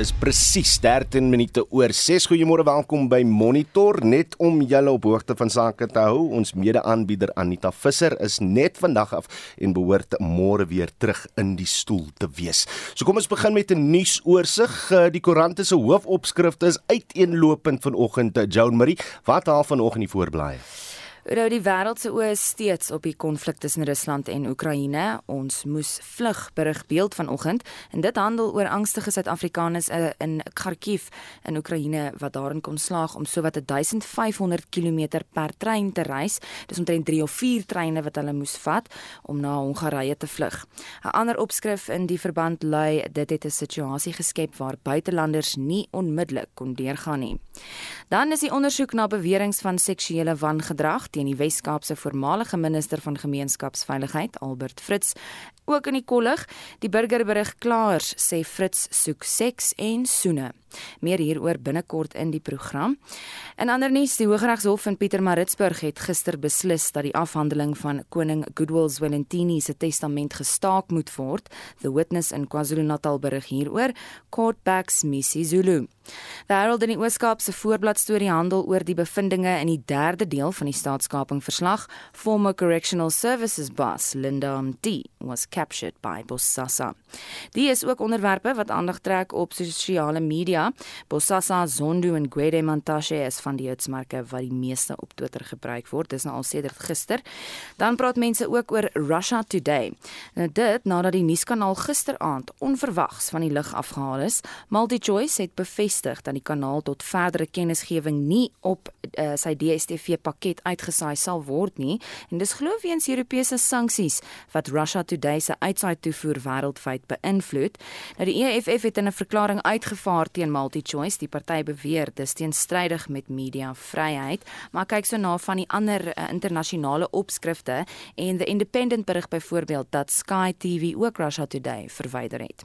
is presies 13 minute oor 6. Goeiemôre, welkom by Monitor. Net om julle op hoogte van sake te hou, ons mede-aanbieder Anita Visser is net vandag af en behoort môre weer terug in die stoel te wees. So kom ons begin met 'n nuusoorseig. Eh, die koerante se hoofopskrifte is uiteenlopend vanoggend. Joan Marie, wat haal vanoggend die voorblaaie? Rou die wêreld se oë steeds op die konflik tussen Rusland en Oekraïne. Ons moes vlug berig beeld vanoggend en dit handel oor angstige Suid-Afrikaners eh, in Kharkiv in Oekraïne wat daarin kon slaag om sowat 1500 km per trein te reis. Dis omtrent 3 of 4 treine wat hulle moes vat om na Hongarye te vlug. 'n Ander opskrif in die verband lui dit het 'n situasie geskep waar buitelanders nie onmiddellik kon deurgaan nie. Dan is die ondersoek na beweringe van seksuele wangedrag teen die Wes-Kaapse voormalige minister van gemeenskapsveiligheid, Albert Fritz, ook in die kollig. Die burgerberig klaars sê Fritz soek seks en soene. Meer hieroor binnekort in die program. In ander nuus, die Hooggeregshof in Pietermaritzburg het gister beslis dat die afhandeling van koning Goodwill Zwelithini se testament gestaak moet word. The Witness in KwaZulu-Natal berig hieroor. Court backs Missy Zulu. Die Herald in die Ooskaap se voorblad storie handel oor die bevindinge in die derde deel van die staatskaping verslag. Former Correctional Services boss Linda Md was captured by Bosasa. Die is ook onderwerpe wat aandag trek op sosiale media. Bosasa, Zondo en Gwede Mantashe is van die hitsmerke wat die meeste op Twitter gebruik word. Dis nou al sedert gister. Dan praat mense ook oor Russia Today. Nou dit nadat die nuuskanaal gisteraand onverwags van die lug afgehaal is. MultiChoice het bevestig dat die kanaal tot verdere kennisgewing nie op uh, sy DStv pakket uitgesaai sal word nie en dis glo weens Europese sanksies wat Russia Today se uitsaai toevoer wêreldwyd beïnvloed. Nou die EFF het in 'n verklaring uitgevaar teen MultiChoice. Die party beweer dis teenstrydig met mediavryheid, maar kyk so na van die ander uh, internasionale opskrifte en The Independent berig byvoorbeeld dat Sky TV ook Russia Today verwyder het.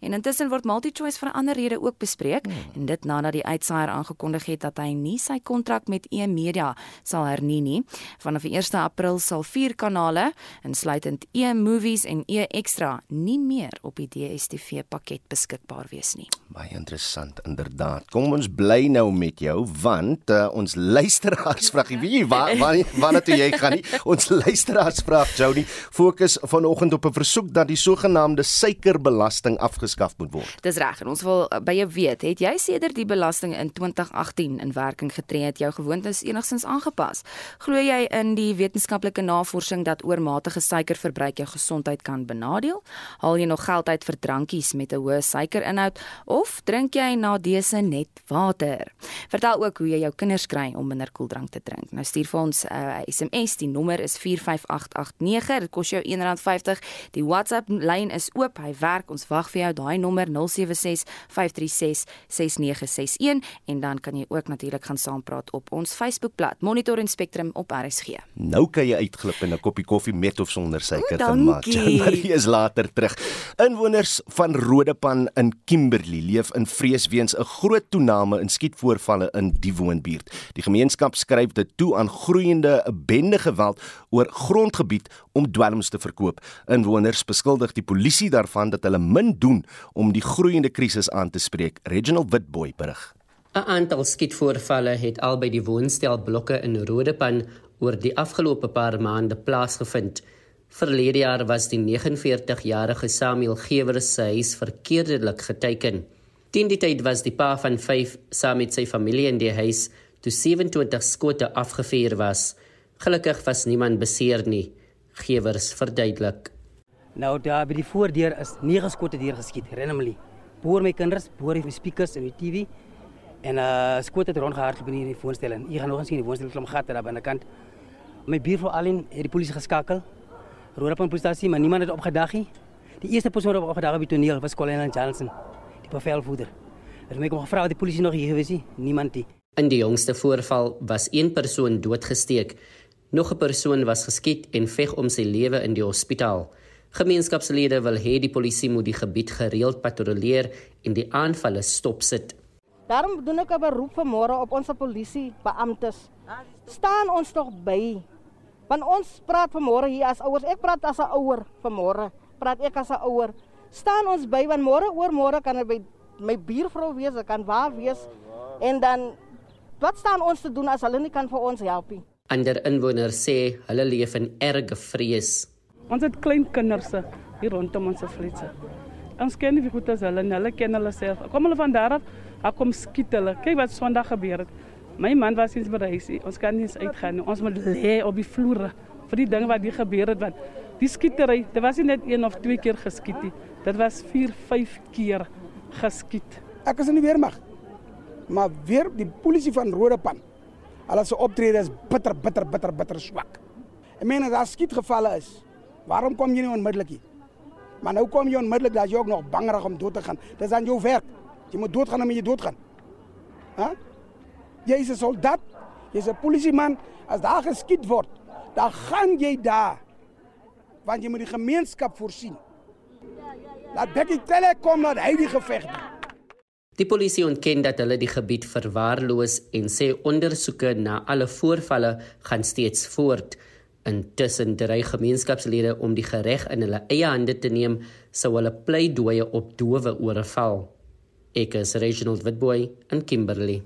En intussen word MultiChoice vir 'n ander rede ook bespreek. Hmm en dit nadat die uitsaaier aangekondig het dat hy nie sy kontrak met E-Media sal hernie nie. Vanaf 1 April sal vier kanale, insluitend E-Movies en E-Extra, nie meer op die DStv pakket beskikbaar wees nie. Baie interessant inderdaad. Kom ons bly nou met jou want uh, ons luisteraars vra wie waar waar waar toe jy gaan nie. Ons luisteraars vra Jody fokus vanoggend op 'n versoek dat die sogenaamde suikerbelasting afgeskaf moet word. Dis reg en ons wil uh, by jou weet, het jy sedert die belasting in 2018 in werking getree het, jou gewoontes enigstens aangepas? Glo jy in die wetenskaplike navorsing dat oormatige suikerverbruik jou gesondheid kan benadeel? Haal jy nog geld uit vir drankies met 'n hoë suikerinhoud of drink jy na dese net water? Vertel ook hoe jy jou kinders kry om minder koeldrank te drink. Nou stuur vir ons 'n uh, SMS, die nommer is 45889. Dit kos jou R1.50. Die WhatsApp lyn is oop. Hy werk. Ons wag vir jou. Daai nommer 076 536 6961 en dan kan jy ook natuurlik gaan saampraat op ons Facebookblad Monitor en Spectrum op RSG. Nou kan jy uitglip in 'n koppie koffie met of sonder suiker te maak. Marie is later terug. Inwoners van Rodepan in Kimberley leef in vrees weens 'n groot toename in skietvoorvalle in die woonbuurt. Die gemeenskap skryf dit toe aan groeiende bendegeweld oor grondgebied om dwelms te verkoop. Inwoners beskuldig die polisie daarvan dat hulle min doen om die groeiende krisis aan te spreek. Reginald Witboy berig. 'n Aantal skietvoorvalle het albei die woonstelblokke in Rodepan oor die afgelope paar maande plaasgevind. Verlede jaar was die 49-jarige Samuel Gewers se huis verkeerdelik geteken. Teen die tyd was die pa van 5 saam met sy familie in die huis toe 27 skote afgevuur was. Gelukkig was niemand beseer nie. Gewers verduidelik. Nou daar by die voordeur is 9 skote deur geskiet randomly boer my kinders, boer die speakers en die TV. En uh skoot het rondgehardloop in die woonstel en jy gaan nog eens sien die woonstel klom gat daar binnekant. My buurvrou Alin het die polisie geskakel. Roerepan polisiestasie, maar niemand het opgedag nie. Die eerste persoon wat opgedag het by toneel was Colin Johnson, die bevelvoerder. Het my kom gevra of die polisie nog hier gewees het. Niemand nie. In die jongste voorval was een persoon doodgesteek. Nog 'n persoon was geskiet en veg om sy lewe in die hospitaal. Gemeenskapslede wil hê die polisie moet die gebied gereeld patrolleer en die aanvalle stopsit. Daarom doen ek 'n beroep vanmôre op ons polisie beamptes. Staan ons tog by. Want ons praat vanmôre hier as ouers. Ek praat as 'n ouer vanmôre. Praat ek as 'n ouer. Staan ons by want môre oor môre kan dit by my buurvrou wees, dit kan waar wees. En dan wat staan ons te doen as hulle nie kan vir ons help nie? Ander inwoners sê hulle leef in erge vrees. Ons het klein kinders hier rondom ons flitse. Ons ken nie goed as hulle, hulle ken hulle self. Kom hulle van daar af, ek kom skiet hulle. Kyk wat Sondag gebeur het. My man was eens by die huis. Ons kan nie eens uitgaan nie. Ons moet lê op die vloer vir die ding wat hier gebeur het wat die skietery, dit was nie net een of twee keer geskiet nie. Dit was 4, 5 keer geskiet. Ek is in die weermag. Maar weer die polisie van Rodepan. Hulle se optrede is bitter bitter bitter bitter swak. Ek meen as daar skietgevalle is, waarom kom jy nie onmiddellik hier? Maar nou kom jy onmiddellik dat jy ook nog bangerig om dood te gaan. Dis aan jou werk. Jy moet doodgaan om jy doodgaan. Hæ? Jy is 'n soldaat. Jy's 'n polisieman. As daar geskiet word, dan gaan jy daar. Want jy moet die gemeenskap voorsien. Laat Becky Telle kom na hy die geveg doen. Die polisie ontken dat hulle die gebied verwaarloos en sê ondersoeke na alle voorvalle gaan steeds voort. Intussen dreig gemeenskapslede om die reg in hulle eie hande te neem sou hulle pleidooie op dowe ore val. Ek is Reginald Witboy in Kimberley.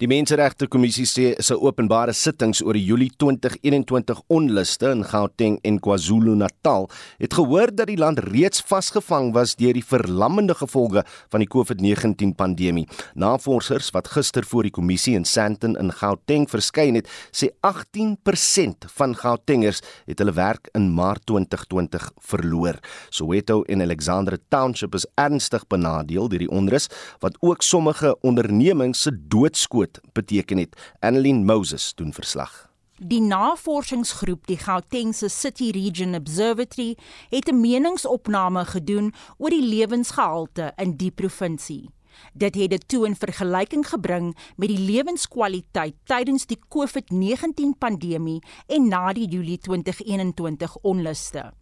Die Menseregte Kommissie sê sy openbare sittings oor die Julie 2021 onluste in Gauteng en KwaZulu-Natal het gehoor dat die land reeds vasgevang was deur die verlammende gevolge van die COVID-19 pandemie. Navorsers wat gister voor die kommissie in Sandton in Gauteng verskyn het, sê 18% van Gautengers het hulle werk in Maart 2020 verloor. Soweto en Alexandra Township is ernstig benadeel deur die onrus wat ook sommige ondernemings se doodskoot beteken het. Annelien Moses doen verslag. Die navorsingsgroep die Gautengse City Region Observatory het 'n meningsopname gedoen oor die lewensgehalte in die provinsie. Dit het dit toe in vergelyking gebring met die lewenskwaliteit tydens die COVID-19 pandemie en na die Julie 2021 onluste.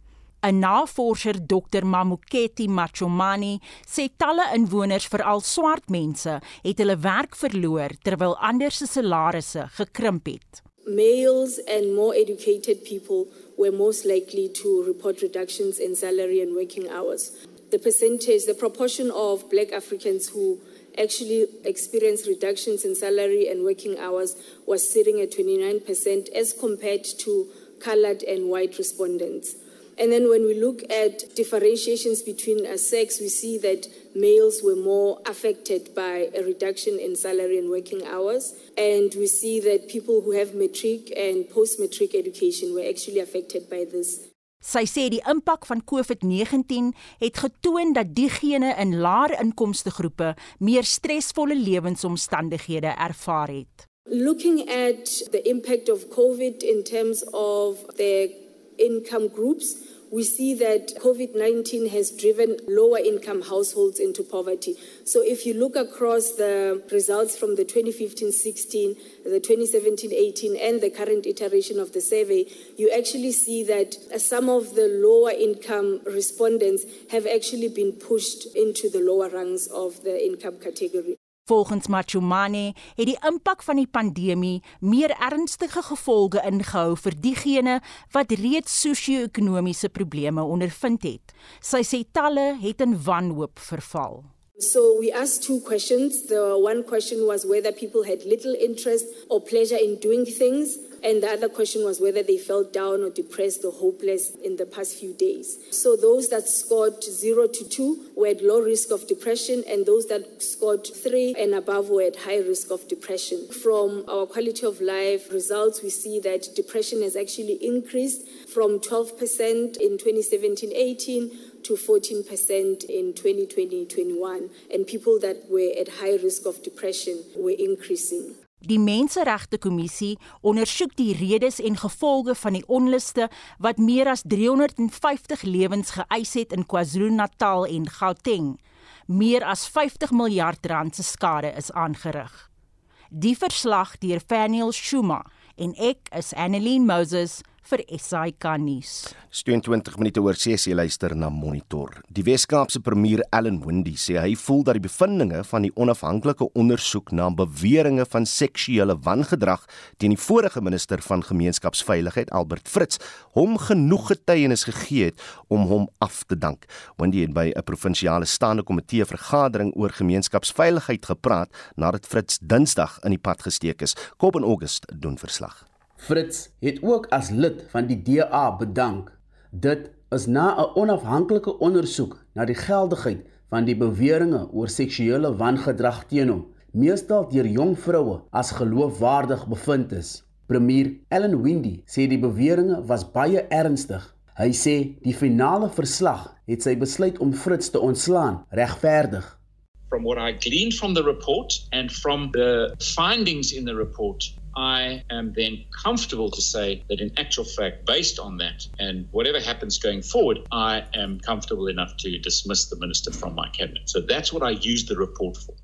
'n Navorser Dr Mamuketi Machomani sê talle inwoners, veral swart mense, het hulle werk verloor terwyl ander se salarisse gekrimp het. Males and more educated people were most likely to report reductions in salary and working hours. The percentage, the proportion of black Africans who actually experienced reductions in salary and working hours was sitting at 29% as compared to colored and white respondents. And then when we look at differentiations between a sex, we see that males were more affected by a reduction in salary and working hours. And we see that people who have matric and post matric education were actually affected by this. Sy sê die impak van COVID-19 het getoon dat diegene in laer inkomste groepe meer stresvolle lewensomstandighede ervaar het. Looking at the impact of COVID in terms of the income groups, we see that COVID 19 has driven lower income households into poverty. So, if you look across the results from the 2015 16, the 2017 18, and the current iteration of the survey, you actually see that uh, some of the lower income respondents have actually been pushed into the lower rungs of the income category. Volgens Machumane het die impak van die pandemie meer ernstige gevolge ingehou vir diegene wat reeds sosio-ekonomiese probleme ondervind het. Sy sê talle het in wanhoop verval. So we asked two questions. The one question was whether people had little interest or pleasure in doing things And the other question was whether they felt down or depressed or hopeless in the past few days. So those that scored zero to two were at low risk of depression, and those that scored three and above were at high risk of depression. From our quality of life results, we see that depression has actually increased from 12% in 2017 18 to 14% in 2020-21 and people that were at high risk of depression were increasing. Die Menseregte Kommissie ondersoek die redes en gevolge van die onluste wat meer as 350 lewens geëis het in KwaZulu-Natal en Gauteng. Meer as 50 miljard rand se skade is aangerig. Die verslag deur Faniel Shuma en ek is Annelien Moses vir SAK nuus. 22 minute oor 6 jy luister na Monitor. Die Wes-Kaapse premier Allan Windey sê hy voel dat die bevindinge van die onafhanklike ondersoek na beweringe van seksuele wangedrag teen die vorige minister van gemeenskapsveiligheid Albert Fritz hom genoeg getuienis gegee het om hom af te dank. Windey het by 'n provinsiale staande komitee vergadering oor gemeenskapsveiligheid gepraat nadat Fritz Dinsdag in die pad gesteek is. Kop in August doen verslag. Fritz het ook as lid van die DA bedank. Dit is na 'n onafhanklike ondersoek na die geldigheid van die beweringe oor seksuele wangedrag teen hom, meestal deur jong vroue, as geloofwaardig bevind is. Premier Ellen Windy sê die beweringe was baie ernstig. Hy sê die finale verslag het sy besluit om Fritz te ontslaan regverdig. From what I gleaned from the report and from the findings in the report, I am then comfortable to say that in actual fact, based on that, and whatever happens going forward, I am comfortable enough to dismiss the minister from my cabinet. So that's what I used the report for.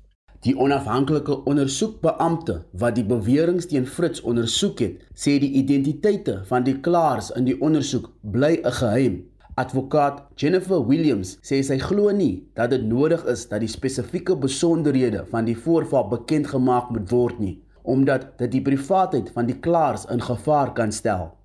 Die onafhanklike ondersoekbeampte wat die beweringe teen Fritz ondersoek het, sê die identiteite van die klaers in die ondersoek bly 'n geheim. Advokaat Jennifer Williams sê sy glo nie dat dit nodig is dat die spesifieke besonderhede van die voorval bekend gemaak moet word nie omdat dit die privaatheid van die in gevaar kan stel.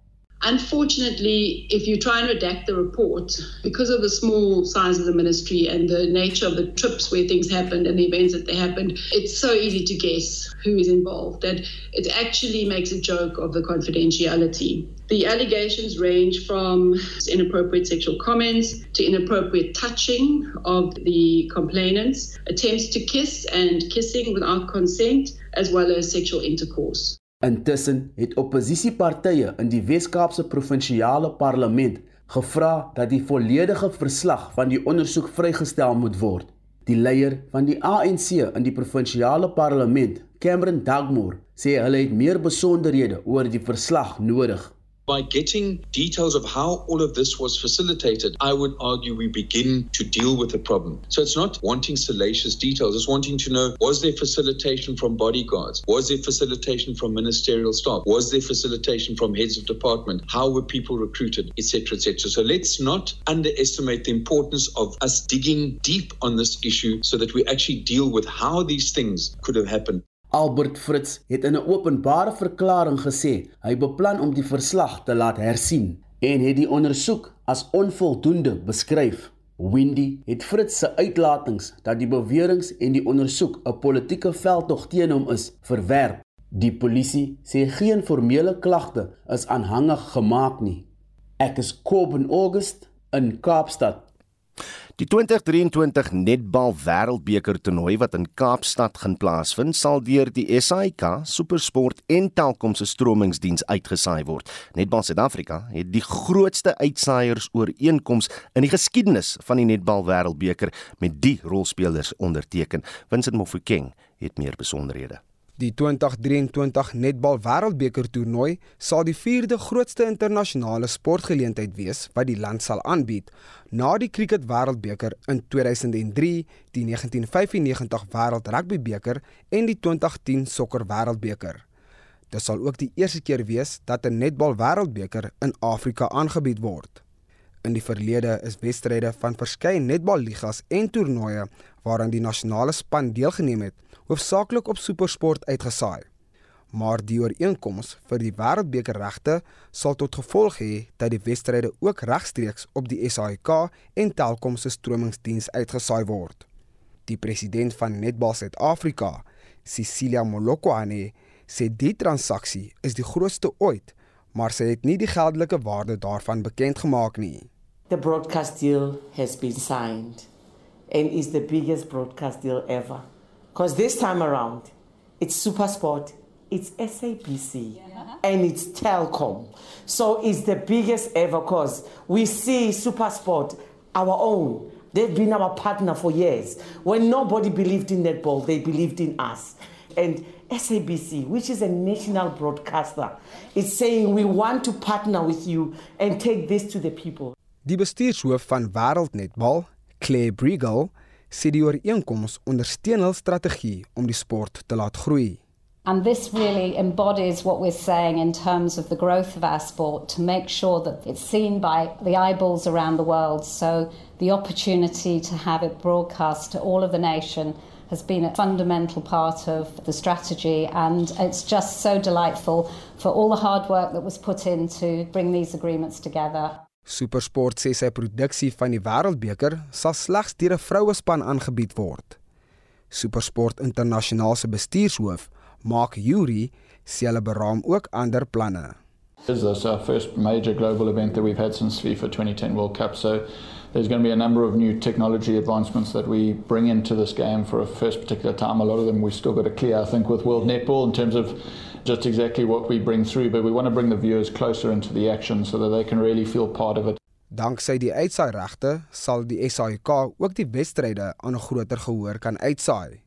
Unfortunately, if you try and redact the report, because of the small size of the ministry and the nature of the trips where things happened and the events that they happened, it's so easy to guess who is involved that it actually makes a joke of the confidentiality. The allegations range from inappropriate sexual comments to inappropriate touching of the complainants, attempts to kiss and kissing without consent, as well as sexual intercourse. Intussen het oppositiepartye in die Wes-Kaapse provinsiale parlement gevra dat die volledige verslag van die ondersoek vrygestel moet word. Die leier van die ANC in die provinsiale parlement, Cameron Dugmore, sê hulle het meer besonderhede oor die verslag nodig. By getting details of how all of this was facilitated, I would argue we begin to deal with the problem. So it's not wanting salacious details, it's wanting to know was there facilitation from bodyguards? Was there facilitation from ministerial staff? Was there facilitation from heads of department? How were people recruited, etc., etc. So let's not underestimate the importance of us digging deep on this issue so that we actually deal with how these things could have happened. Albert Fritz het in 'n openbare verklaring gesê hy beplan om die verslag te laat hersien en het die ondersoek as onvoldoende beskryf. Windy het Fritz se uitlatings dat die beweringe en die ondersoek 'n politieke veldtog teen hom is, verwerp. Die polisie sê geen formele klagte is aanhangig gemaak nie. Ek is Coben August in Kaapstad. Die 2023 Netbal Wêreldbeker toernooi wat in Kaapstad gaan plaasvind, sal deur die SAIK Supersport en Telkom se stromingsdiens uitgesaai word. Netbal Suid-Afrika het die grootste uitsaaiers ooreenkoms in die geskiedenis van die Netbal Wêreldbeker met die rolspelers onderteken. Vincent Mofokeng het meer besonderhede. Die 2023 Netbal Wêreldbeker toernooi sal die 4de grootste internasionale sportgeleentheid wees wat die land sal aanbied na die Cricket Wêreldbeker in 2003, die 1995 Wêreld Rugbybeker en die 2010 Sokker Wêreldbeker. Dit sal ook die eerste keer wees dat 'n Netbal Wêreldbeker in Afrika aangebied word. In die verlede is wedstryde van verskeie netballigas en toernooie waaraan die nasionale span deelgeneem het hoofsaaklik op supersport uitgesaai. Maar die ooreenkoms vir die wêreldbeker regte sal tot gevolg hê dat die wedstryde ook regstreeks op die SAIK en Telkom se stromingsdiens uitgesaai word. Die president van Netball Suid-Afrika, Cecilia Molokwane, sê die transaksie is die grootste ooit, maar sy het nie die geldelike waarde daarvan bekend gemaak nie. The broadcast deal has been signed and is the biggest broadcast deal ever. Because this time around, it's Supersport, it's SABC, yeah. and it's Telcom. So it's the biggest ever because we see Supersport, our own. They've been our partner for years. When nobody believed in netball, they believed in us. And SABC, which is a national broadcaster, is saying we want to partner with you and take this to the people. Die bestuurshoof van Wêreldnetbal, Claire Briegel, sê die ooreenkoms ondersteun hul strategie om die sport te laat groei. And this really embodies what we're saying in terms of the growth of our sport to make sure that it's seen by the eyeballs around the world. So the opportunity to have it broadcast to all of the nation has been a fundamental part of the strategy and it's just so delightful for all the hard work that was put in to bring these agreements together. Supersport sê sy produksie van die Wêreldbeker sal slegs deur 'n vrouespan aangebied word. Supersport Internasionaal se bestuurshoof Mark Yuri sê hulle beraam ook ander planne. This is our first major global event that we've had since FIFA 2010 World Cup, so there's going to be a number of new technology advancements that we bring into this game for a first particular time. A lot of them we've still got to clear, I think, with World Netball in terms of just exactly what we bring through, but we want to bring the viewers closer into the action so that they can really feel part of it. Danksy die uitsaai regte sal die SAIK ook die wedstryde aan 'n groter gehoor kan uitsaai.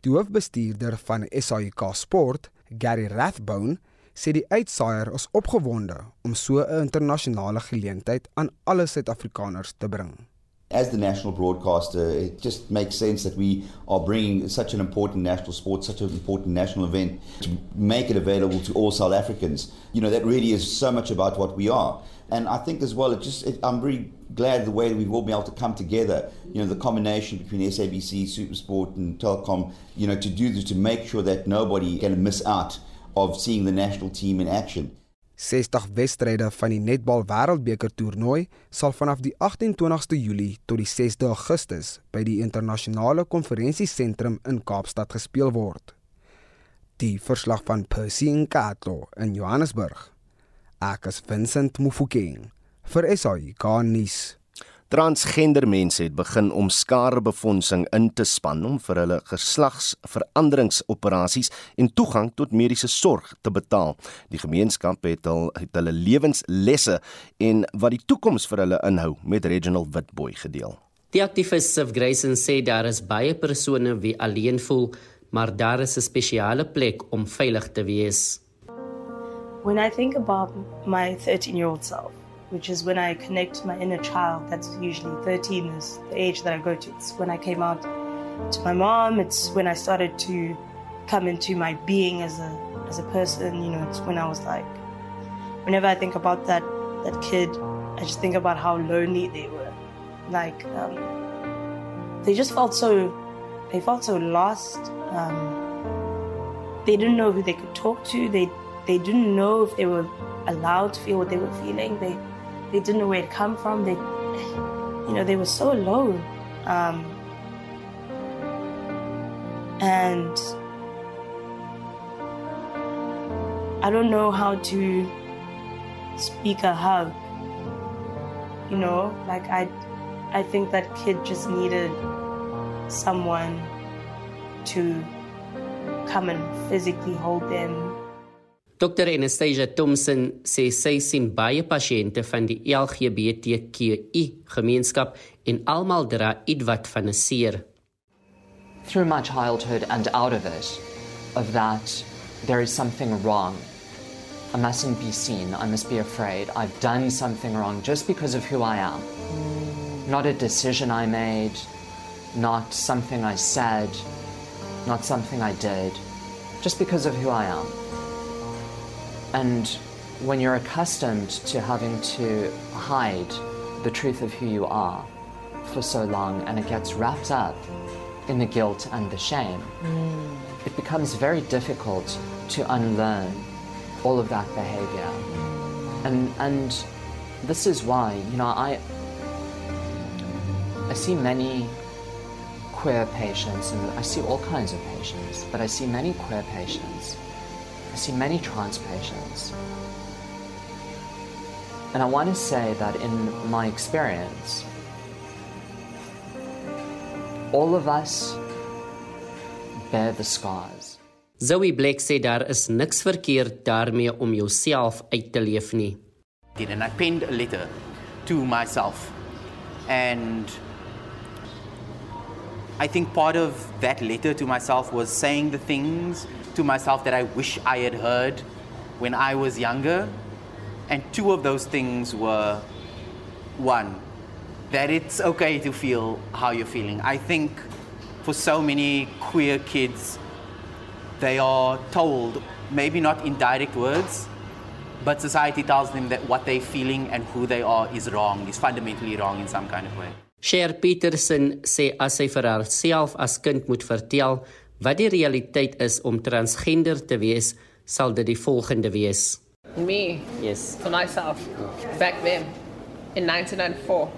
Die hoofbestuurder van SAIK Sport, Gary Rathbone, sê die uitsaaier is opgewonde om so 'n internasionale geleentheid aan alle Suid-Afrikaners te bring. As the national broadcaster, it just makes sense that we are bringing such an important national sport, such an important national event, to make it available to all South Africans. You know, that really is so much about what we are. And I think as well, it just it, I'm very glad the way that we've all been able to come together. You know, the combination between SABC, SuperSport, and Telkom. You know, to do this to make sure that nobody can miss out of seeing the national team in action. 60 wedstryde van die Netbal Wêreldbeker toernooi sal vanaf die 28ste Julie tot die 6de Augustus by die internasionale konferensiesentrum in Kaapstad gespeel word. Die verslag van Percy Nkatlo in Johannesburg. Ek is Vincent Mufokeng vir SAI Garnis. Transgender mense het begin om skarebefondsing in te span om vir hulle geslagsveranderingsoperasies en toegang tot mediese sorg te betaal. Die gemeenskap het hul het hulle lewenslesse en wat die toekoms vir hulle inhou met Reginald Witboy gedeel. Die aktivis Sif Grayson sê daar is baie persone wie alleen voel, maar daar is 'n spesiale plek om veilig te wees. When I think about my 13 year old self, which is when I connect to my inner child, that's usually 13 is the age that I go to. It's when I came out to my mom, it's when I started to come into my being as a as a person, you know, it's when I was like whenever I think about that that kid, I just think about how lonely they were. Like um, they just felt so they felt so lost. Um, they didn't know who they could talk to. They they didn't know if they were allowed to feel what they were feeling. They they didn't know where it come from. They you know they were so alone. Um, and I don't know how to speak a hug. You know, like I I think that kid just needed someone to come and physically hold them Dr Anastasia Thompson sê sy sien baie pasiënte van die LGBTQI gemeenskap en almal dra ietwat van 'n seer. Through my childhood and out of it, of that there is something wrong. I mustn't be seen. I must be afraid. I've done something wrong just because of who I am. Not a decision I made, not something I said, not something I did, just because of who I am. And when you're accustomed to having to hide the truth of who you are for so long and it gets wrapped up in the guilt and the shame, mm. it becomes very difficult to unlearn all of that behavior. And, and this is why, you know, I, I see many queer patients and I see all kinds of patients, but I see many queer patients I see many trans patients. And I want to say that in my experience, all of us bear the scars. Zoe Blake sê daar is niks verkeerd daarmee om jouself uit te leef nie. And I penned a letter to myself and I think part of that letter to myself was saying the things to myself that I wish I had heard when I was younger. And two of those things were one, that it's okay to feel how you're feeling. I think for so many queer kids, they are told, maybe not in direct words, but society tells them that what they're feeling and who they are is wrong, is fundamentally wrong in some kind of way. Cher Petersen sê as sy vir haarself as kind moet vertel wat die realiteit is om transgender te wees, sal dit die volgende wees. Me? Yes. For myself. Back then, in 1994.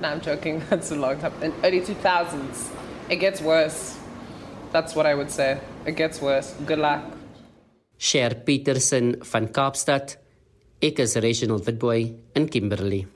No, I'm joking. That's a long time. In early 2000s. It gets worse. That's what I would say. It gets worse. Good luck. Cher Petersen van Kaapstad. Ek is Reginald Witboy in Kimberley.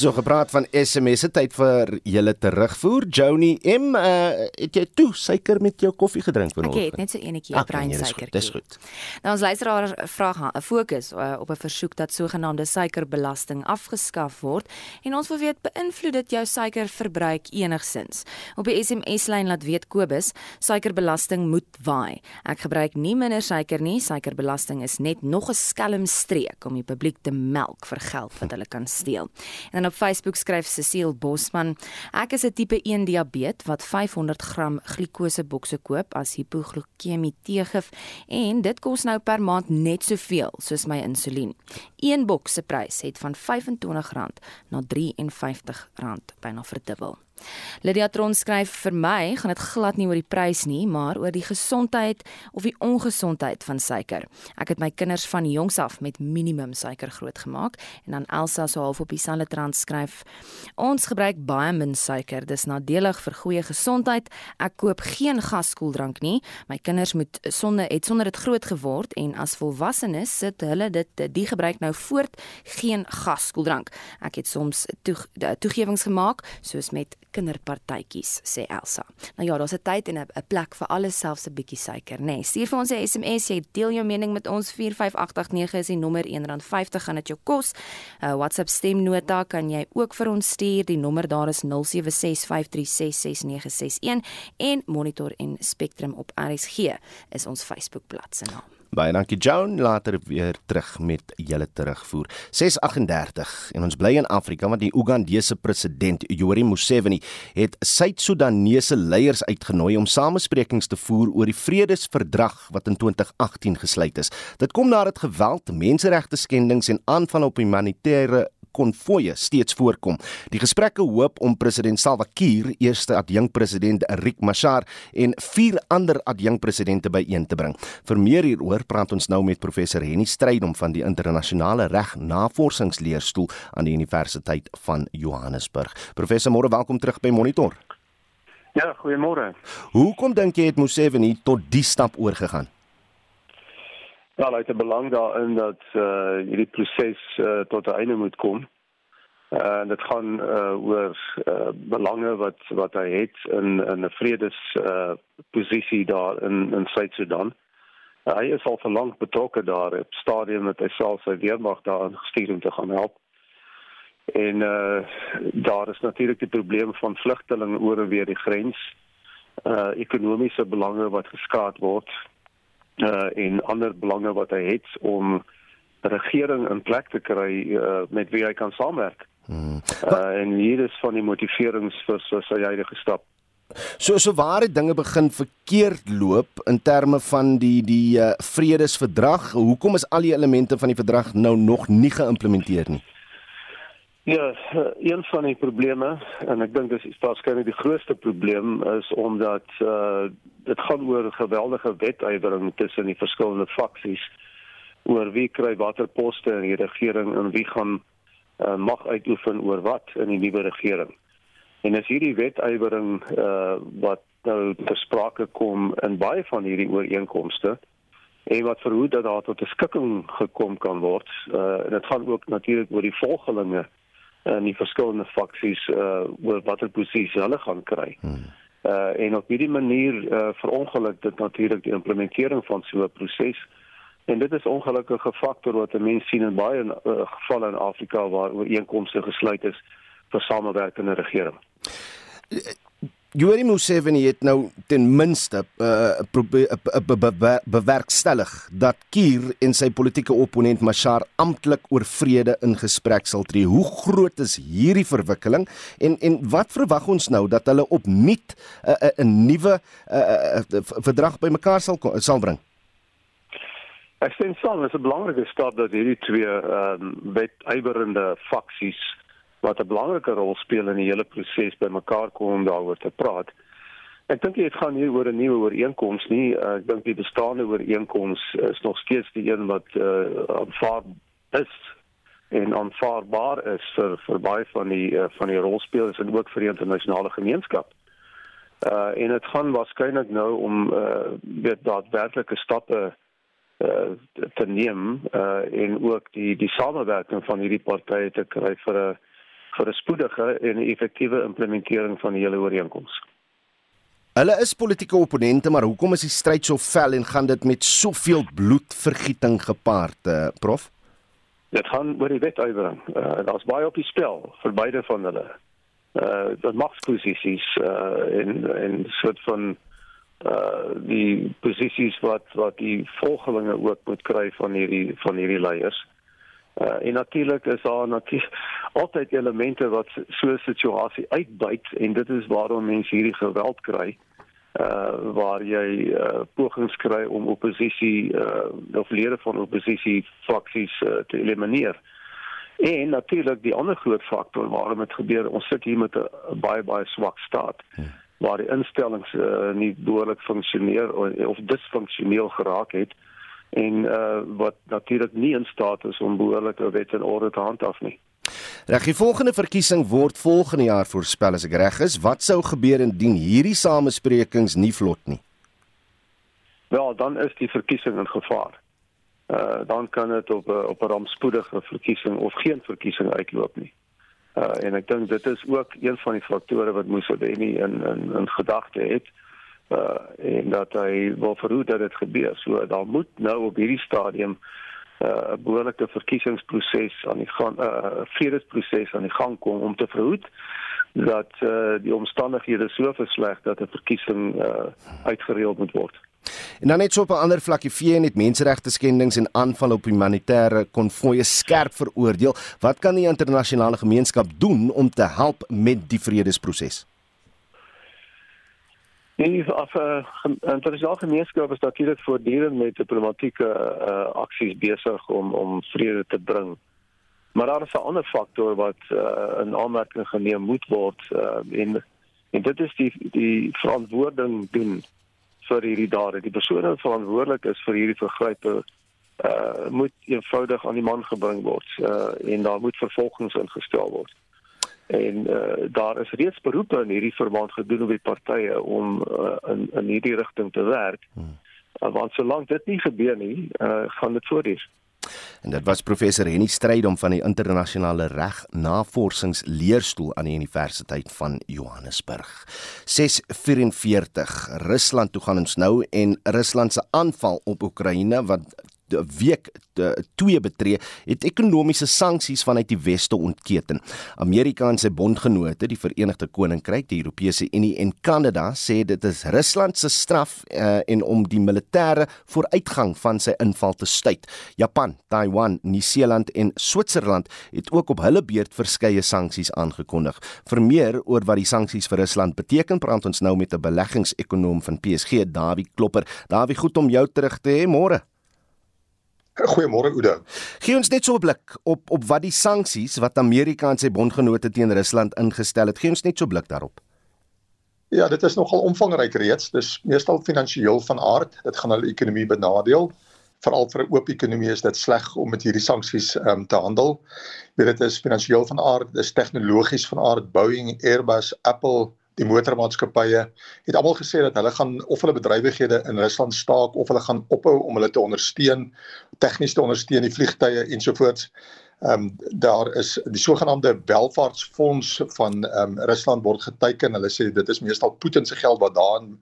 So gepraat van SMS se tyd vir julle terugvoer. Joni M, uh, het jy toe suiker met jou koffie gedrink vanoggend? Ek het net so enetjie okay, bruin suiker. Dis goed. Nou ons luisteraar vra 'n fokus uh, op 'n versoek dat sogenaamde suikerbelasting afgeskaf word en ons wil weet beïnvloed dit jou suikerverbruik enigsins. Op die SMS lyn laat weet Kobus, suikerbelasting moet waai. Ek gebruik nie minder suiker nie. Suikerbelasting is net nog 'n skelm streek om die publiek te melk vir geld wat hulle kan steel. En dan op Facebook skryf Cecile Bosman: Ek is 'n tipe 1 diabetes wat 500 gram glikose bokse koop as hipoglikemie teegif en dit kos nou per maand net soveel soos my insulien. Een boks se prys het van R25 na R53 byna verdubbel. Lydia Tron skryf vir my gaan dit glad nie oor die prys nie, maar oor die gesondheid of die ongesondheid van suiker. Ek het my kinders van jongs af met minimum suiker grootgemaak en dan Elsa so half op dieselfde trant skryf: Ons gebruik baie min suiker, dis nadelig vir goeie gesondheid. Ek koop geen gaskoeldrank nie. My kinders moet sonder het sonder dit groot geword en as volwassenes sit hulle dit die gebruik nou voort geen gaskoeldrank. Ek het soms toegewings gemaak soos met kinderpartytjies sê Elsa. Nou ja, daar's 'n tyd en 'n plek vir alles selfs 'n bietjie suiker, nê. Nee, stuur vir ons 'n SMS, jy deel jou mening met ons 45889 is die nommer R1.50 gaan dit jou kos. 'n uh, WhatsApp stemnota kan jy ook vir ons stuur. Die nommer daar is 0765366961 en Monitor en Spectrum op RSG is ons Facebook bladsy naam. Baie dankie Joan, later weer terug met julle terugvoer. 638 en ons bly in Afrika want die Ugandese president Yoweri Museveni het Suid-Sudanese leiers uitgenooi om samesprekings te voer oor die vredesverdrag wat in 2018 gesluit is. Dit kom nadat geweld, menseregte skendings en aanvalle op humanitêre konvoye steeds voorkom. Die gesprekke hoop om president Salva Kiir, eerste adjunkpresident Riek Machar en vier ander adjunkpresidente byeen te bring. Vir meer hieroor praat ons nou met professor Henny Strydom van die internasionale reg navorsingsleerstoel aan die Universiteit van Johannesburg. Professor, môre welkom terug by Monitor. Ja, goeiemôre. Hoekom dink jy het Museveni tot die stap oorgegaan? Ja, hy het belang daarin dat uh, hierdie proses uh, tot 'n einde moet kom. Uh, dit gaan uh, oor uh, belange wat wat hy het in in 'n vredes uh, posisie daar in in Suid-Sudan. Uh, hy is al vir lank betrokke daar op stadium met hy self sy weermag daar gestuur om te gaan help. En uh, daar is natuurlik die probleem van vlugtelinge oor en weer die grens. Uh, ekonomiese belange wat geskaad word uh, en ander belange wat hy het om regering in plek te kry uh, met wie hy kan saamwerk. Hmm. Uh, en hier is van die motiverings vir so sy huidige stap. So so waar het dinge begin verkeerd loop in terme van die die uh, vredesverdrag? Hoekom is al die elemente van die verdrag nou nog nie geïmplementeer nie? Ja, een van die probleme en ek dink dis waarskynlik die grootste probleem is omdat uh dit gaan oor geweldige wetywering tussen die verskillende faksies oor wie kry watter poste in die regering en wie gaan uh, mag uitoefen oor wat in die nuwe regering. En as hierdie wetywering uh wat nou ter sprake kom in baie van hierdie ooreenkomste en wat verhoed dat daar tot 'n skikking gekom kan word, uh en dit gaan ook natuurlik oor die volgelinge en die verskillende faksies uh oor watter posisies hulle gaan kry. Hmm. Uh en op hierdie manier uh verongeluk dit natuurlik die implementering van so 'n proses. En dit is ongelukkige faktor wat mense sien in baie uh, gevalle in Afrika waar ooreenkomste gesluit is vir samewerkende regering. Yoweri Museveni het nou ten minste uh, bewerkstellig dat Kier en sy politieke opponent Machar amptelik oor vrede in gesprek sal tree. Hoe groot is hierdie verwikkeling en en wat verwag ons nou dat hulle opnuut 'n uh, 'n uh, nuwe uh, uh, verdrag bymekaar sal sal bring? Ek sien is 'n belangrike stap dat hierdie twee ehm um, wetwywerende faksies wat 'n belangrike rol speel in die hele proses bymekaar kom om daaroor te praat. Ek dink dit gaan hier oor 'n nuwe ooreenkoms nie. Uh, ek dink die bestaande ooreenkoms is nog steeds die een wat uh, aanvaar is en aanvaarbaar is vir vir baie van die uh, van die rolspelers en ook vir die internasionale gemeenskap. Uh en dit gaan waarskynlik nou om uh weet daadwerklike stappe uh te neem uh en ook die die samewerking van hierdie partye te kry vir 'n vir 'n spoedige en effektiewe implementering van die hele ooreenkoms. Hulle is politieke opponente, maar hoekom is die stryd so vel en gaan dit met soveel bloedvergieting gepaard, uh, prof? Dit gaan oor die wetwyering. Uh, Daar's baie op die spel vir beide van hulle. Uh dat magsposisies uh in in soort van uh die posisies wat wat die volgelinge ook moet kry van hierdie van hierdie leiers. Uh, en natuurlik is daar natuurlik altyd elemente wat so 'n situasie uitbuit en dit is waarom mense hierdie geweld kry uh waar jy uh, pogings kry om oppositie uh of lede van oppositie faksies uh, te elimineer. En natuurlik die ander groot faktor waarom dit gebeur, ons sit hier met 'n baie baie swak staat waar die instellings uh, nie behoorlik funksioneer of, of disfunksioneel geraak het. Uh en uh wat natuurlik nie in staat is om behoorlike wet en orde te handhaaf nie. Reg, die volgende verkiesing word volgende jaar voorspel as ek reg is. Wat sou gebeur indien hierdie samesprekings nie vlot nie? Wel, dan is die verkiesing in gevaar. Uh dan kan dit op 'n op 'n rampspoedige verkiesing of geen verkiesing uitloop nie. Uh en ek dink dit is ook een van die faktore wat Museveni in in in gedagte het. Uh uh, en dat hy wil verhoed dat dit gebeur. So daar moet nou op hierdie stadium 'n uh, behoorlike verkiesingsproses aan die gang 'n uh, vredesproses aan die gang kom om te verhoed dat uh, die omstandighede so versleg dat 'n verkiesing uh, uitgereël moet word. En dan net so op 'n ander vlakkie vee net menseregte skendings en aanvalle op humanitêre konvoë skerp veroordeel. Wat kan die internasionale gemeenskap doen om te help met die vredesproses? Nee, af 'n uh, internasionale gemeenskap is natuurlik voortdurend met diplomatieke uh, aksies besig om om vrede te bring. Maar daar is 'n ander faktor wat uh, in aanmerking geneem moet word uh, en en dit is die die verantwoording doen vir hierdie dade. Die persone wat verantwoordelik is vir hierdie vergrype uh, moet eenvoudig aan die man gebring word uh, en daar moet vervolgings ingestel word en uh, daar is reeds beroepe in hierdie verband gedoen op die partye om uh, in in hierdie rigting te werk. Hmm. Uh, want solank dit nie gebeur nie, uh, gaan dit voortduur. En dit was professor Henny Strydom van die internasionale reg navorsingsleerstoel aan die Universiteit van Johannesburg. 644 Rusland toe gaan ons nou en Rusland se aanval op Oekraïne wat week twee betree, het ekonomiese sanksies vanuit die weste ontketen. Amerika en sy bondgenote, die Verenigde Koninkryk, die Europese Unie en Kanada sê dit is Rusland se straf uh, en om die militêre vooruitgang van sy inval te stuit. Japan, Taiwan, Nieu-Seeland en Switserland het ook op hulle beurt verskeie sanksies aangekondig. Vir meer oor wat die sanksies vir Rusland beteken, praat ons nou met 'n beleggingsekonoom van PSG, Dawie Klopper. Dawie, goed om jou terug te hê môre. Goeiemôre Oude. Gee ons net so 'n blik op op wat die sanksies wat Amerika en sy bondgenote teen Rusland ingestel het. Gee ons net so 'n blik daarop. Ja, dit is nogal omvangryk reeds. Dis meestal finansiëel van aard. Dit gaan hulle ekonomie benadeel. Veral vir 'n oop ekonomie is dit sleg om met hierdie sanksies um, te handel. Weet dit is finansiëel van aard, dis tegnologies van aard. Boeing, Airbus, Apple, die motormaatskappye het almal gesê dat hulle gaan of hulle bedrywighede in Rusland staak of hulle gaan ophou om hulle te ondersteun, tegnies te ondersteun die vliegtye ensovoorts. Ehm um, daar is die sogenaamde welvaartsfonds van ehm um, Rusland word geteken. Hulle sê dit is meestal Putin se geld wat daarin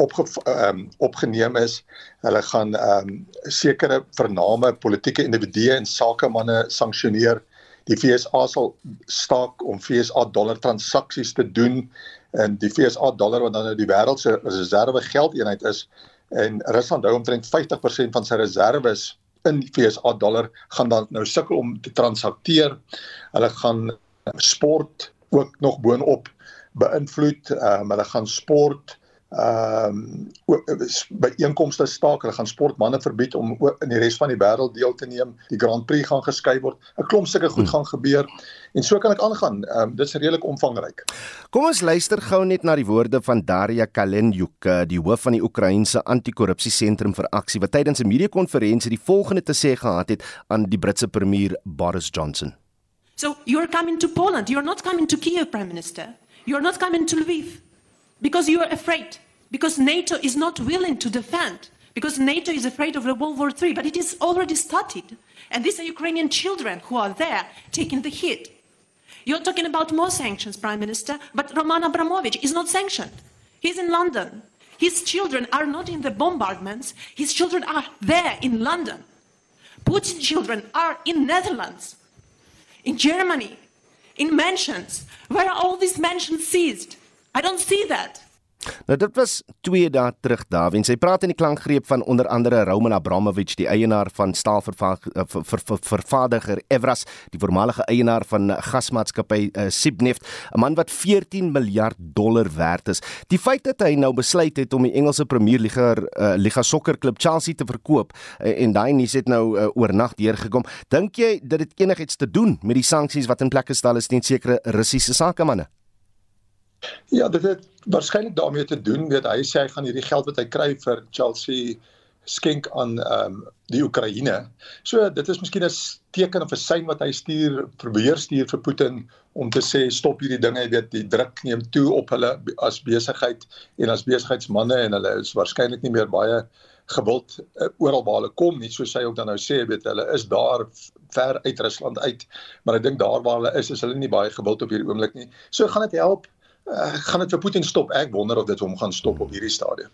opge ehm um, opgeneem is. Hulle gaan ehm um, sekere vername politieke individue en sakemanne sanksioneer. Die FSA sal staak om FSA dollar transaksies te doen en die FSA dollar wat dan nou die wêreld se reserve geldeenheid is en Rusland hou omtrent 50% van sy reserves in FSA dollar gaan dan nou sukkel om te transakteer. Hulle gaan sport ook nog boonop beïnvloed. Ehm um, hulle gaan sport ehm um, by inkomste staak, hulle gaan sportmense verbied om in die res van die wêreld deel te neem. Die Grand Prix gaan geskei word. 'n Klomp sulke goed hmm. gaan gebeur en so kan ek aangaan. Ehm um, dit is redelik omvangryk. Kom ons luister gou net na die woorde van Daria Kalenjuk, eh, die hoof van die Oekraïense Anti-korrupsie Sentrum vir Aksie wat tydens 'n media-konferensie die volgende te sê gehad het aan die Britse premier Boris Johnson. So you're coming to Poland, you're not coming to Kiev, Prime Minister. You're not coming to Lviv. Because you are afraid, because NATO is not willing to defend, because NATO is afraid of World War III, but it is already started. And these are Ukrainian children who are there taking the hit. You're talking about more sanctions, Prime Minister, but Roman Abramovich is not sanctioned. He's in London. His children are not in the bombardments. His children are there in London. Putin's children are in Netherlands, in Germany, in mansions. Where are all these mansions seized? I don't see that. Nou dit was 2 dae terug Dawie. Sy praat in die klankgreep van onder andere Roman Abramovich, die eienaar van staalvervaardiger Evras, die voormalige eienaar van gasmaatskappy uh, Sibneft, 'n man wat 14 miljard dollar werd is. Die feit dat hy nou besluit het om die Engelse Premier Liga uh, Liga sokkerklub Chelsea te verkoop uh, en daai nuus het nou uh, oornag deurgekom, dink jy dat dit enigiets te doen met die sanksies wat in plek gestel is teen sekere Russiese sakemanne? Ja, dit het waarskynlik daarmee te doen weet hy sê hy gaan hierdie geld wat hy kry vir Chelsea skenk aan ehm um, die Oekraïne. So dit is miskien 'n teken of 'n sein wat hy stuur probeer stuur vir Putin om te sê stop hierdie dinge, jy weet, die druk neem toe op hulle as besigheid en as besigheidsmande en hulle is waarskynlik nie meer baie gewild uh, oral waar hulle kom nie, soos hy ook dan nou sê, weet hulle is daar ver uit Rusland uit, maar ek dink daar waar hulle is, is hulle nie baie gewild op hierdie oomblik nie. So gaan dit help uh, gaan dit vir Putin stop? Ek wonder of dit hom gaan stop op hierdie stadium.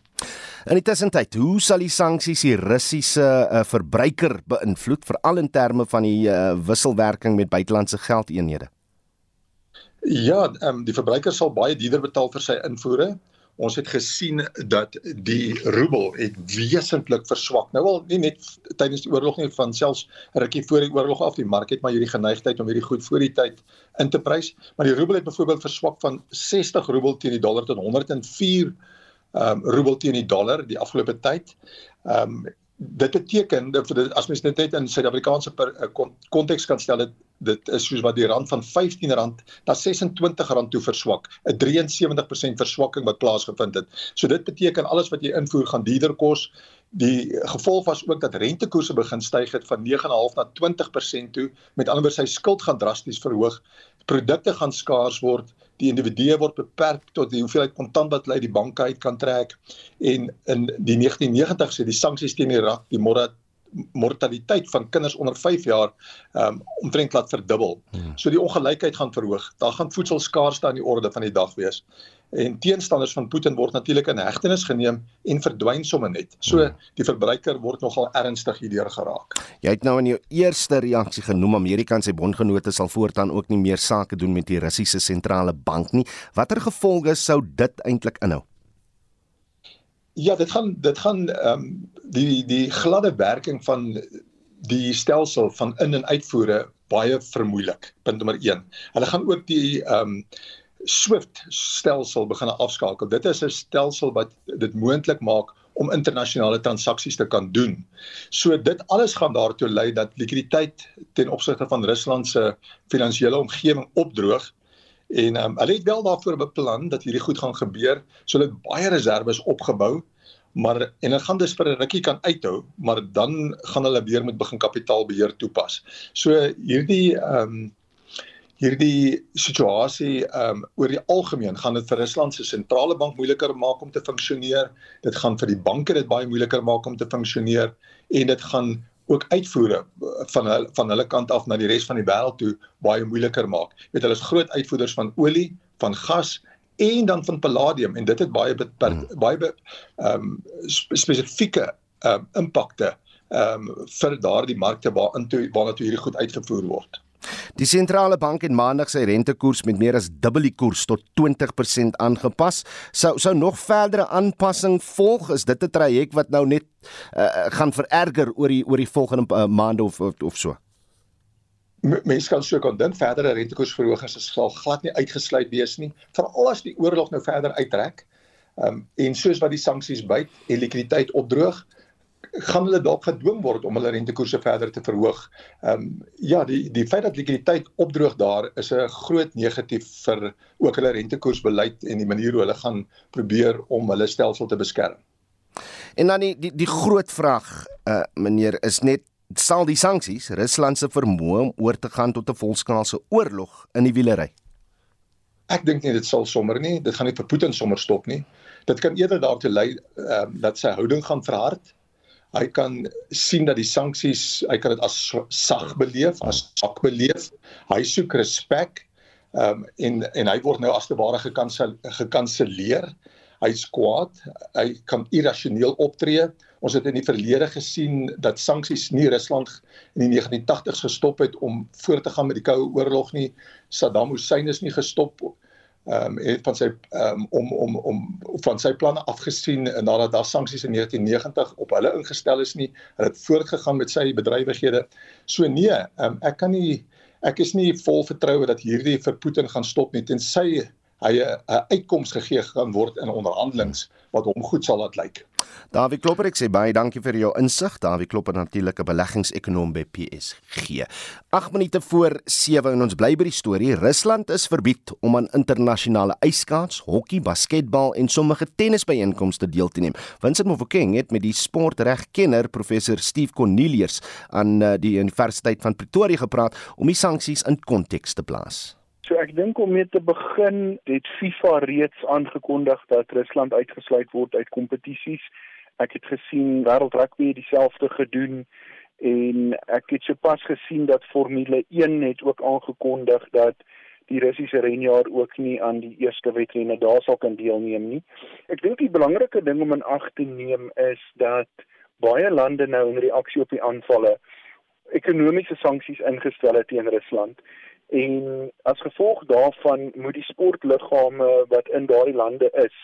In die tussentyd, hoe sal die sanksies die Russiese uh, verbruiker beïnvloed veral in terme van die uh, wisselwerking met buitelandse geldeenhede? Ja, um, die verbruiker sal baie duurder betaal vir sy invoere ons het gesien dat die roebel het wesentlik verswak. Nou wel nie net tydens die oorlog nie van selfs rukkie voor die oorlog af die mark het maar hierdie geneigtheid om hierdie goed voor die tyd in te prys, maar die roebel het byvoorbeeld verswak van 60 roebel teen die dollar tot 104 ehm um, roebel teen die dollar die afgelope tyd. Ehm um, dit beteken dat as mens dit net in Suid-Afrikaanse eh, konteks kan stel dit dit is soos wat die rand van R15 na R26 toe verswak. 'n 73% verswakking wat plaasgevind het. So dit beteken alles wat jy invoer gaan duurder kos. Die gevolg was ook dat rentekoerse begin styg het van 9.5 na 20% toe. Met ander woorde sy skuld gaan drasties verhoog. Produkte gaan skaars word. Die individue word beperk tot die hoeveelheid kontant wat hulle uit die banke uit kan trek. En in die 1990s het die sanksies teen Irak die morat mortaliteit van kinders onder 5 jaar um omtrent laat verdubbel. Hmm. So die ongelykheid gaan verhoog. Daar gaan voedselskaarsheid aan die orde van die dag wees en teenstanders van Putin word natuurlik in hegtenis geneem en verdwyn sommer net. So hmm. die verbruiker word nogal ernstig hierdeur geraak. Jy het nou in jou eerste reaksie genoem Amerika en sy bondgenote sal voortaan ook nie meer sake doen met die Russiese sentrale bank nie. Watter gevolge sou dit eintlik inhou? Ja, dit gaan dit gaan ehm um, die die gladde werking van die stelsel van in en uitvoere baie vermoeilik. Punt nommer 1. Hulle gaan ook die ehm um, Swift stelsel begin afskakel. Dit is 'n stelsel wat dit moontlik maak om internasionale transaksies te kan doen. So dit alles gaan daartoe lei dat likwiditeit ten opsigte van Rusland se finansiële omgewing opdroog en um, hulle het wel daarvoor beplan dat hierdie goed gaan gebeur. So hulle het baie reserves opgebou maar en hulle gaan dus vir 'n rukkie kan uithou, maar dan gaan hulle weer moet begin kapitaalbeheer toepas. So hierdie ehm um, hierdie situasie ehm um, oor die algemeen gaan dit vir Rusland se sentrale bank moeiliker maak om te funksioneer. Dit gaan vir die banke dit baie moeiliker maak om te funksioneer en dit gaan ook uitvoere van hulle van hulle kant af na die res van die wêreld toe baie moeiliker maak. Jy weet hulle is groot uitvoerders van olie, van gas en dan van palladium en dit het baie beperk, hmm. baie ehm um, spesifieke ehm um, impakte ehm um, vir daardie markte waarin toe waarna toe hierdie goed uitgevoer word. Die sentrale bank het maandag sy rentekoers met meer as dubbel die koers tot 20% aangepas. Sou sou nog verdere aanpassing volg? Is dit 'n traject wat nou net uh, gaan vererger oor die oor die volgende uh, maande of, of of so? Mense kan sou kon dink verdere rentekoersverhogings sal glad nie uitgesluit wees nie, veral as die oorlog nou verder uittrek. Ehm um, en soos wat die sanksies byt en likwiditeit opdroog, gaan hulle dalk gedwing word om hulle rentekoerse verder te verhoog. Ehm um, ja, die die feit dat likwiditeit opdroog daar is 'n groot negatief vir ook hulle rentekoersbeleid en die manier hoe hulle gaan probeer om hulle stelsel te beskerm. En dan die die, die groot vraag uh meneer is net sal die sanksies Rusland se vermoë om oor te gaan tot 'n volskaalse oorlog in die wielery. Ek dink nie dit sal sommer nie, dit gaan nie vir Putin sommer stop nie. Dit kan eerder daartoe lei ehm um, dat sy houding gaan verhard hy kan sien dat die sanksies, hy kan dit as sag beleef, as swak beleef. Hy soek respek. Ehm um, en en hy word nou as te ware gekanselleer. Hy's kwaad. Hy kan irrasioneel optree. Ons het in die verlede gesien dat sanksies nie Rusland in die 1980s gestop het om voort te gaan met die Koue Oorlog nie. Saddam Hussein is nie gestop ehm um, het van sy ehm um, om om om van sy planne afgesien nadat daar sanksies in 1990 op hulle ingestel is nie. Hulle het voortgegaan met sy bedrywighede. So nee, ehm um, ek kan nie ek is nie vol vertroue dat hierdie vir Putin gaan stop nie tensy hy 'n uitkoms gegee gaan word in onderhandelinge wat hom goed sal laat lyk. Dawie Klopper, ek sê baie dankie vir jou insig. Dawie Klopper natuurlik 'n beleggingsekonoom by PSG. 8 minute voor 7 en ons bly by die storie. Rusland is verbied om aan internasionale ijskaats, hokkie, basketbal en sommige tennisbyeenkomste deel te neem. Vincent Mofokeng het met die sportregkenner professor Steve Cornelius aan eh, die Universiteit van Pretoria gepraat om die sanksies in konteks te plaas. So ek dink om mee te begin, het FIFA reeds aangekondig dat Rusland uitgesluit word uit kompetisies. Ek het gesien Wêreld Rugby dieselfde gedoen en ek het sopas gesien dat Formule 1 het ook aangekondig dat die Russiese renjaer ook nie aan die eerste wedrenne daar sal kan deelneem nie. Ek dink die belangrike ding om in ag te neem is dat baie lande nou in reaksie op die aanvalle ekonomiese sanksies ingestel het teen Rusland en as gevolg daarvan moet die sportliggame wat in daardie lande is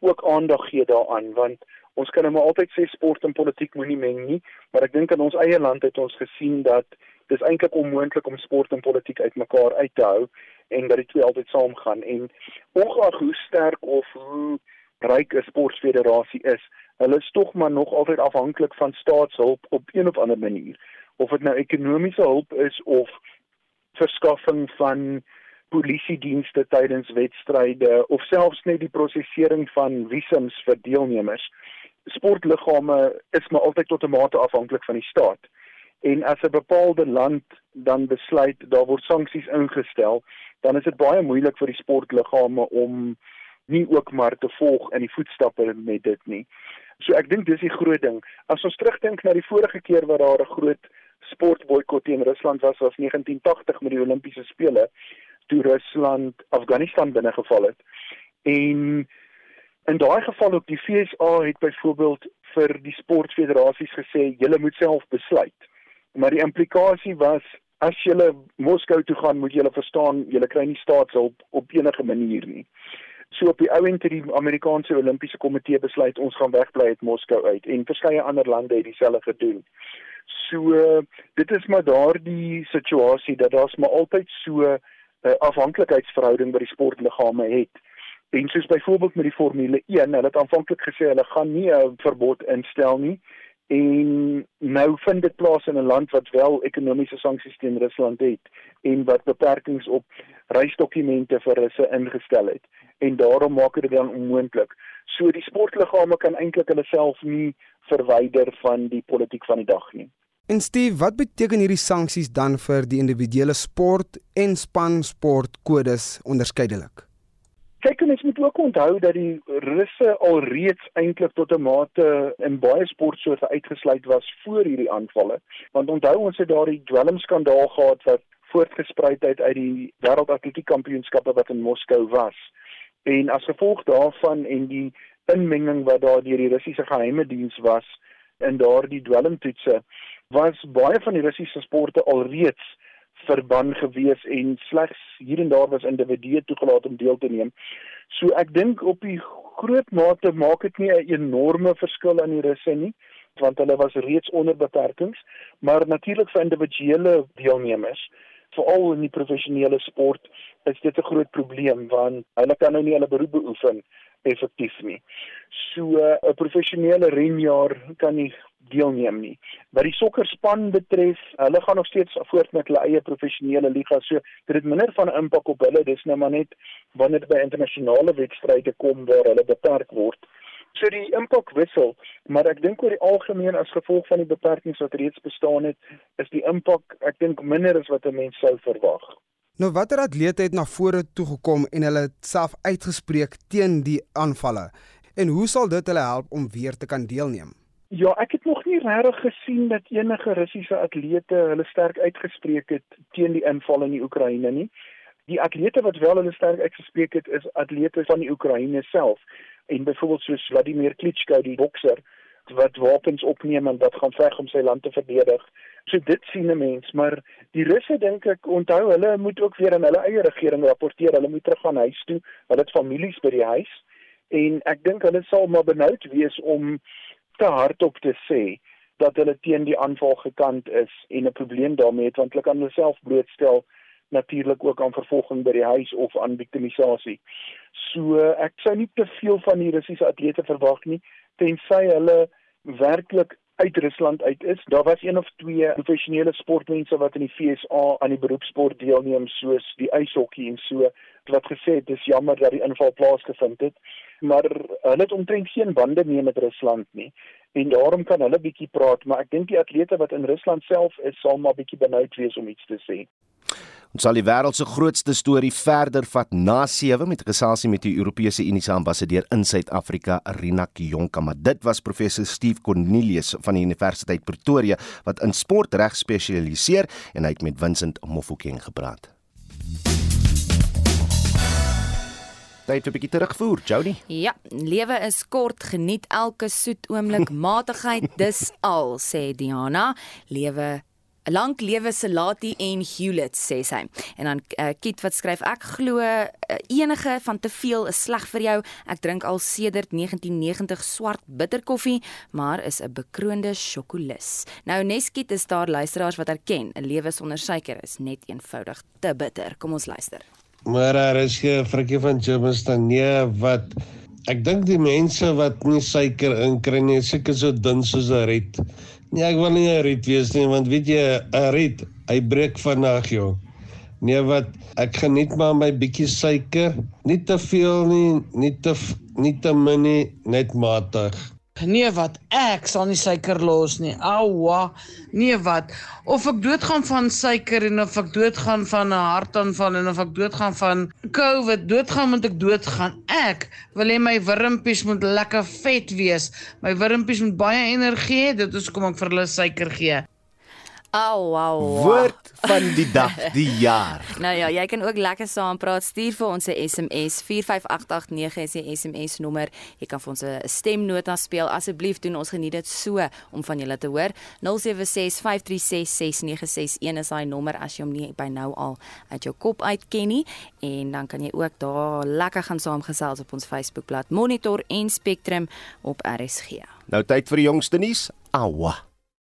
ook aandag gee daaraan want ons kan nou maar altyd sê sport en politiek moenie meng nie maar ek dink in ons eie land het ons gesien dat dis eintlik onmoontlik om sport en politiek uitmekaar uit te hou en dat die twee altyd saamgaan. En ongeag hoe sterk of hoe ryk 'n sportfederasie is hulle is tog maar nog altyd afhanklik van staatshulp op een of ander manier. Of dit nou ekonomiese hulp is of verskaffing van polisiedienste tydens wedstryde of selfs net die prosesering van visums vir deelnemers. Sportliggame is maar altyd tot 'n mate afhanklik van die staat. En as 'n bepaalde land dan besluit daar word sanksies ingestel, dan is dit baie moeilik vir die sportliggame om nie ook maar te volg in die voetstappe met dit nie. So ek dink dis die groot ding. As ons terugdink na die vorige keer wat daar 'n groot sportboikot teen Rusland was was 1980 met die Olimpiese spele toe Rusland Afghanistan binnegeval het. En in daai geval ook die FSA het byvoorbeeld vir die sportfederasies gesê julle moet self besluit. Maar die implikasie was as julle Moskou toe gaan, moet julle verstaan julle kry nie staatshulp op enige manier nie. So op die ou end het die Amerikaanse Olimpiese Komitee besluit ons gaan wegbly uit Moskou uit en verskeie ander lande het dieselfde gedoen. So dit is maar daardie situasie dat daar's maar altyd so 'n uh, afhanklikheidsverhouding by die sportliggame het. En soos byvoorbeeld met die Formule 1, hulle het aanvanklik gesê hulle gaan nie 'n verbod instel nie en nou vind dit plaas in 'n land wat wel ekonomiese sanksies teen Rusland het en wat beperkings op reisdokumente vir Russe ingestel het en daarom maak dit dan onmoontlik. So die sportliggame kan eintlik hulle self nie verwyder van die politiek van die dag nie. En Steve, wat beteken hierdie sanksies dan vir die individuele sport en span sportkodes onderskeidelik? Kyk, ons moet ook onthou dat die Russe alreeds eintlik tot 'n mate in baie sportsoorte uitgesluit was voor hierdie aanvalle. Want onthou ons het daardie dwelmskandaal gehad wat voortgesprei het uit die wêreldatletiek kampioenskappe wat in Moskou was. En as gevolg daarvan en die inmenging wat daar deur die Russiese geheime diens was in daardie dwelmtoetse was baie van die Russiese sporte alreeds verban gewees en slegs hier en daar was individue toegelaat om deel te neem. So ek dink op die groot mate maak dit nie 'n enorme verskil aan die russe nie want hulle was reeds onder beperkings, maar natuurlik vir individuele deelnemers veral in die professionele sport is dit 'n groot probleem want hulle kan nou nie hulle beroep beoefen effektief nie. So 'n professionele renjaer kan nie deelneem nie. Wat die sokkerspan betref, hulle gaan nog steeds voort met hulle eie professionele liga. So dit het minder van 'n impak op hulle. Dis nou maar net wanneer dit by internasionale wedstryde kom waar hulle beperk word. So die impak wissel, maar ek dink oor die algemeen as gevolg van die beperkings wat reeds bestaan het, is die impak ek dink minder as wat 'n mens sou verwag. Nou watter atlete het na vore toe gekom en hulle self uitgespreek teen die aanvalle? En hoe sal dit hulle help om weer te kan deelneem? Ja, ek het nog nie regtig gesien dat enige Russiese atlete hulle sterk uitgespreek het teen die inval in die Oekraïne nie. Die atlete wat wel hulle sterk uitgespreek het, is atlete van die Oekraïne self. En byvoorbeeld soos Vladimir Klitschko, die bokser wat wapens opneem en wat gaan veg om sy land te verdedig. So dit sien 'n mens, maar die Russe dink ek onthou hulle moet ook weer aan hulle eie regering rapporteer. Hulle moet terug gaan huis toe. Hulle het families by die huis en ek dink hulle sal maar benoud wees om te hardop te sê dat hulle teen die aanval gekant is en 'n probleem daarmee het want hulle kan hulle self blootstel natuurlik ook aan vervolging by die huis of aan victimisasie. So ek sou nie te veel van die Russiese atlete verwag nie tensy hulle werklik uit Rusland uit is. Daar was een of twee professionele sportmense wat in die FSA aan die beroepsport deelneem soos die ijshokkie en so wat gesê het dis jammer dat die inval plaasgevind het maar hulle het omtrent geen bande meer met Rusland nie en daarom kan hulle bietjie praat maar ek dink die atlete wat in Rusland self is sal maar bietjie benoud wees om iets te sê. Ons sal die wêreld se grootste storie verder vat na 7 met gesasie met die Europese Unie se ambassadeur in Suid-Afrika, Rina Kionka, maar dit was professor Steve Cornelius van die Universiteit Pretoria wat in sportreg spesialiseer en hy het met Vincent Mofokeng gepraat. Tyd vir 'n bietjie terugvoer, Jody. Ja, lewe is kort, geniet elke soet oomblik, matigheid dis al, sê Diana. Lewe 'n lank lewe Salati en Hewlett sê sy. En dan uh, Kiet wat skryf ek glo uh, enige van te veel is sleg vir jou. Ek drink al sedert 1990 swart bitterkoffie, maar is 'n bekroonde sjokolis. Nou Neskiet is daar luisteraars wat erken 'n lewe sonder suiker is net eenvoudig te bitter. Kom ons luister. Maar daar is 'n frikkie van Jamestown nee wat ek dink die mense wat nie suiker inkry nie, seker so dun soos 'n riet. Nee, ek wil nie 'n riet wees nie, want weet jy, 'n riet, hy breek vinnig, joh. Nee, wat ek geniet maar my bietjie suiker, nie te veel nie, nie te nie te min nie, net matig. Nee wat, ek sal nie suiker los nie. Oua. Nee wat. Of ek doodgaan van suiker en of ek doodgaan van 'n hartaanval en of ek doodgaan van COVID, doodgaan moet ek doodgaan. Ek wil hê my wurmpies moet lekker vet wees. My wurmpies moet baie energie hê. Dit is kom ek vir hulle suiker gee. Au au. Woord van die dag, die jaar. nou ja, jy kan ook lekker saam praat. Stuur vir ons 'n SMS 45889 is die SMS nommer. Jy kan vir ons 'n stemnota speel. Asseblief doen ons geniet dit so om van julle te hoor. 0765366961 is daai nommer as jy hom nie by nou al uit jou kop uit ken nie. En dan kan jy ook daar lekker gaan saamgesels op ons Facebookblad Monitor en Spectrum op RSG. Nou tyd vir die jongste nuus. Awa.